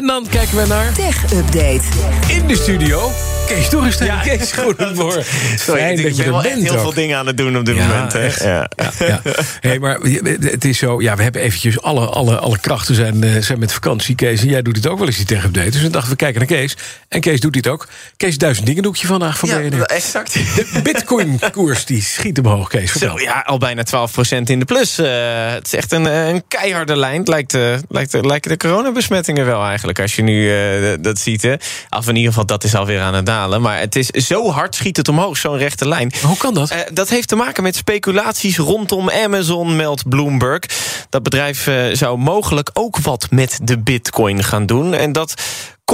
En dan kijken we naar... Tech Update. In de studio, Kees Dorrestein. Ja, Kees, goedemorgen. Sorry, Fijn ik dat je ben er wel echt bent heel ook. veel dingen aan het doen op dit Ja, moment. Hè? echt. Ja. Ja. Hey, maar het is zo, ja, we hebben eventjes alle, alle, alle krachten zijn, eh, zijn met vakantie, Kees. En jij doet het ook wel eens, die tech-update. Dus we dachten, we kijken naar Kees. En Kees doet dit ook. Kees, duizend dingen doe ik je vandaag van Ja, BNR. exact. De bitcoin-koers die schiet omhoog, Kees. Vertel. Zo, ja, al bijna 12% in de plus. Eh, het is echt een, eh, een keiharde lijn. Het lijkt, eh, lijkt, lijken de coronabesmettingen wel eigenlijk, als je nu dat ziet. Hè. Of in ieder geval, dat is alweer aan het Maar het is zo hard schiet het omhoog, zo'n rechte lijn. Hoe kan dat? Eh, dat heeft te maken met speculaties rondom Amazon, meldt Bloomberg. Dat bedrijf eh, zou mogelijk ook wat met de bitcoin gaan doen. En dat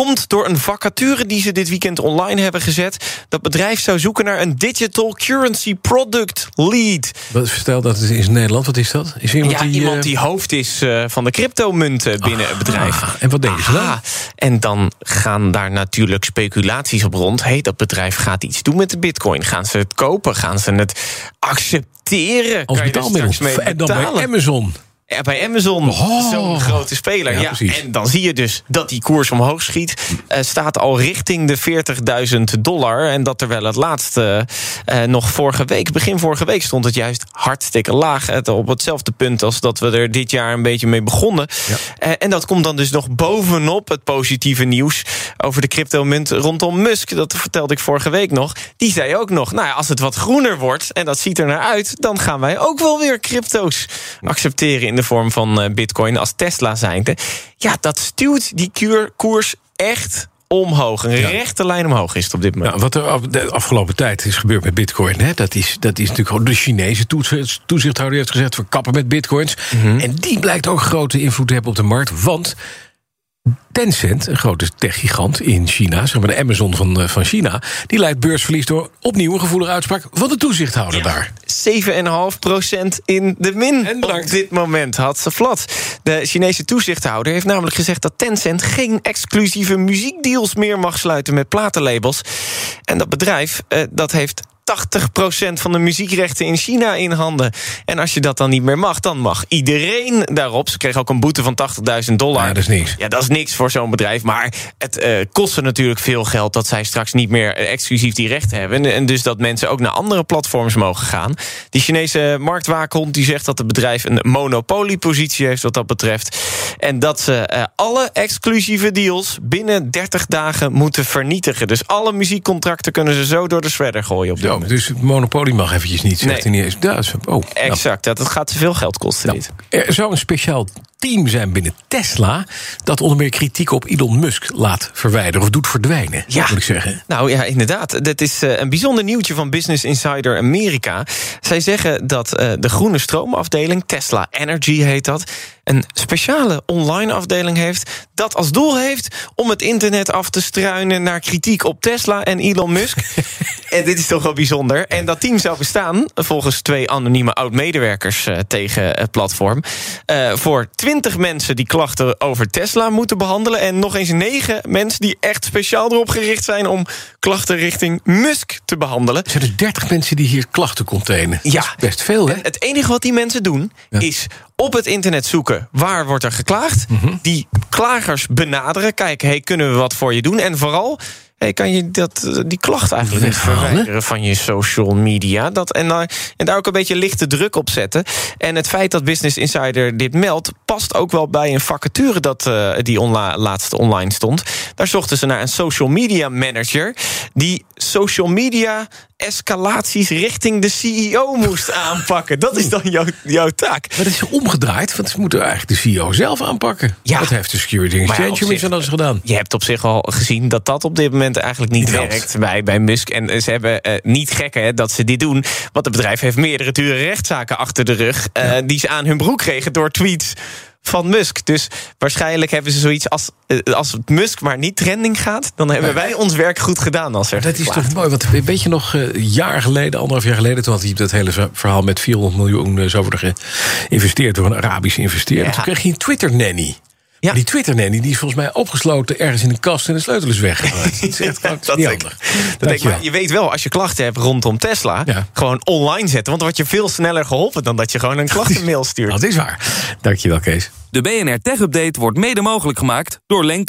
komt door een vacature die ze dit weekend online hebben gezet. Dat bedrijf zou zoeken naar een digital currency product lead. Wat, dat het is in Nederland, wat is dat? Is iemand ja, die, iemand eh, die hoofd is eh, van de cryptomunten binnen het bedrijf. Ah, en wat denken ze dan? En dan gaan daar natuurlijk speculaties op rond. Hey, dat bedrijf gaat iets doen met de bitcoin. Gaan ze het kopen? Gaan ze het accepteren? Als betaalmiddel. En dan bij? Amazon. Bij Amazon, Oh. zo'n grote speler. Ja, en dan zie je dus dat die koers omhoog schiet. Eh, staat al richting de 40.000 dollar. En dat terwijl het laatste eh, nog vorige week, begin vorige week, stond het juist hartstikke laag. Het, op hetzelfde punt als dat we er dit jaar een beetje mee begonnen. Ja. Eh, en dat komt dan dus nog bovenop het positieve nieuws over de cryptomunt rondom Musk. Dat vertelde ik vorige week nog. Die zei ook nog: Nou ja, als het wat groener wordt en dat ziet er naar uit, dan gaan wij ook wel weer crypto's accepteren in de vorm van eh, Bitcoin als Tesla zijnde. Ja, dat stuwt die koers echt omhoog. Een Ja. rechte lijn omhoog is het op dit moment. Nou, wat er de afgelopen tijd is gebeurd met bitcoin... Hè, dat, is, dat is natuurlijk gewoon de Chinese toezicht- toezichthouder heeft gezegd... we kappen met bitcoins. Mhm. En die blijkt ook grote invloed te hebben op de markt. Want Tencent, een grote techgigant in China... zeg maar de Amazon van, eh, van China... die leidt beursverlies door opnieuw een gevoelige uitspraak... van de toezichthouder daar. 7,5% in de min. En. Op dit moment had ze flat. De Chinese toezichthouder heeft namelijk gezegd dat Tencent geen exclusieve muziekdeals meer mag sluiten met platenlabels. En dat bedrijf eh, dat heeft 80% van de muziekrechten in China in handen. En als je dat dan niet meer mag, dan mag iedereen daarop. Ze kregen ook een boete van 80.000 dollar. Ja, dat is niks. Ja, dat is niks voor zo'n bedrijf. Maar het eh kostte natuurlijk veel geld dat zij straks niet meer eh, exclusief die rechten hebben. En, en dus dat mensen ook naar andere platforms mogen gaan. Die Chinese marktwaakhond die zegt dat het bedrijf een monopoliepositie heeft wat dat betreft. En dat ze eh, alle exclusieve deals binnen 30 dagen moeten vernietigen. Dus alle muziekcontracten kunnen ze zo door de shredder gooien op moment. dus het monopolie mag eventjes niet, zegt Nee. hij niet eens. Ja, oh, nou. Exact, dat, dat gaat te veel geld kosten. Nou, dit. er zou een speciaal team zijn binnen Tesla... dat onder meer kritiek op Elon Musk laat verwijderen... of doet verdwijnen, Ja. moet ik zeggen. Nou ja, inderdaad. Dat is eh, een bijzonder nieuwtje van Business Insider Amerika. Zij zeggen dat eh, de groene stroomafdeling, Tesla Energy heet dat, een speciale online afdeling heeft dat als doel heeft om het internet af te struinen naar kritiek op Tesla en Elon Musk. en dit is toch wel bijzonder. En dat team zou bestaan, volgens twee anonieme oud-medewerkers eh, tegen het platform, eh, voor 20 mensen die klachten over Tesla moeten behandelen en nog eens 9 mensen die echt speciaal erop gericht zijn om klachten richting Musk te behandelen. Er zijn dus 30 mensen die hier klachten containen. Ja. Best veel, hè? En het enige wat die mensen doen, Ja. is op het internet zoeken waar wordt er geklaagd. Mhm. Die klagers benaderen, kijken, hey, kunnen we wat voor je doen? En vooral, hey, kan je dat, eh, die klacht eigenlijk niet verwijderen van je social media? Dat, en, daar, en daar ook een beetje lichte druk op zetten. En het feit dat Business Insider dit meldt, past ook wel bij een vacature dat eh, die onla laatst online stond. Daar zochten ze naar een social media manager die social media escalaties richting de CEO moest aanpakken. Dat is dan jouw, jouw taak. Maar dat is omgedraaid, want ze moeten eigenlijk de CEO zelf aanpakken. Ja. Dat heeft de Security Exchange Commission al eens gedaan. Je hebt op zich al gezien dat dat op dit moment eigenlijk niet werkt bij, bij Musk. En ze hebben eh, niet gekken hè, dat ze dit doen. Want het bedrijf heeft meerdere dure rechtszaken achter de rug. eh, Die ze aan hun broek kregen door tweets van Musk. Dus waarschijnlijk hebben ze zoiets als... eh, als het Musk maar niet trending gaat... dan hebben wij ons werk goed gedaan als er Dat is toch mooi, want weet je nog, eh, een jaar geleden, anderhalf jaar geleden... toen had hij dat hele verhaal met 400 miljoen eh, zo worden geïnvesteerd... door een Arabische investeerder. Ja. Toen kreeg hij een Twitter-nanny. Ja. Die Twitter-nanny die is volgens mij opgesloten ergens in een kast... en de sleutel is weggegooid. dat is echt gewoon Dat niet denk- handig. Dat denk, ik, Dankjewel. maar je weet wel, als je klachten hebt rondom Tesla... Ja. gewoon online zetten. Want dan word je veel sneller geholpen... dan dat je gewoon een klachtenmail stuurt. Dat is waar. Dankjewel, Kees. De BNR Tech Update wordt mede mogelijk gemaakt door Lenk.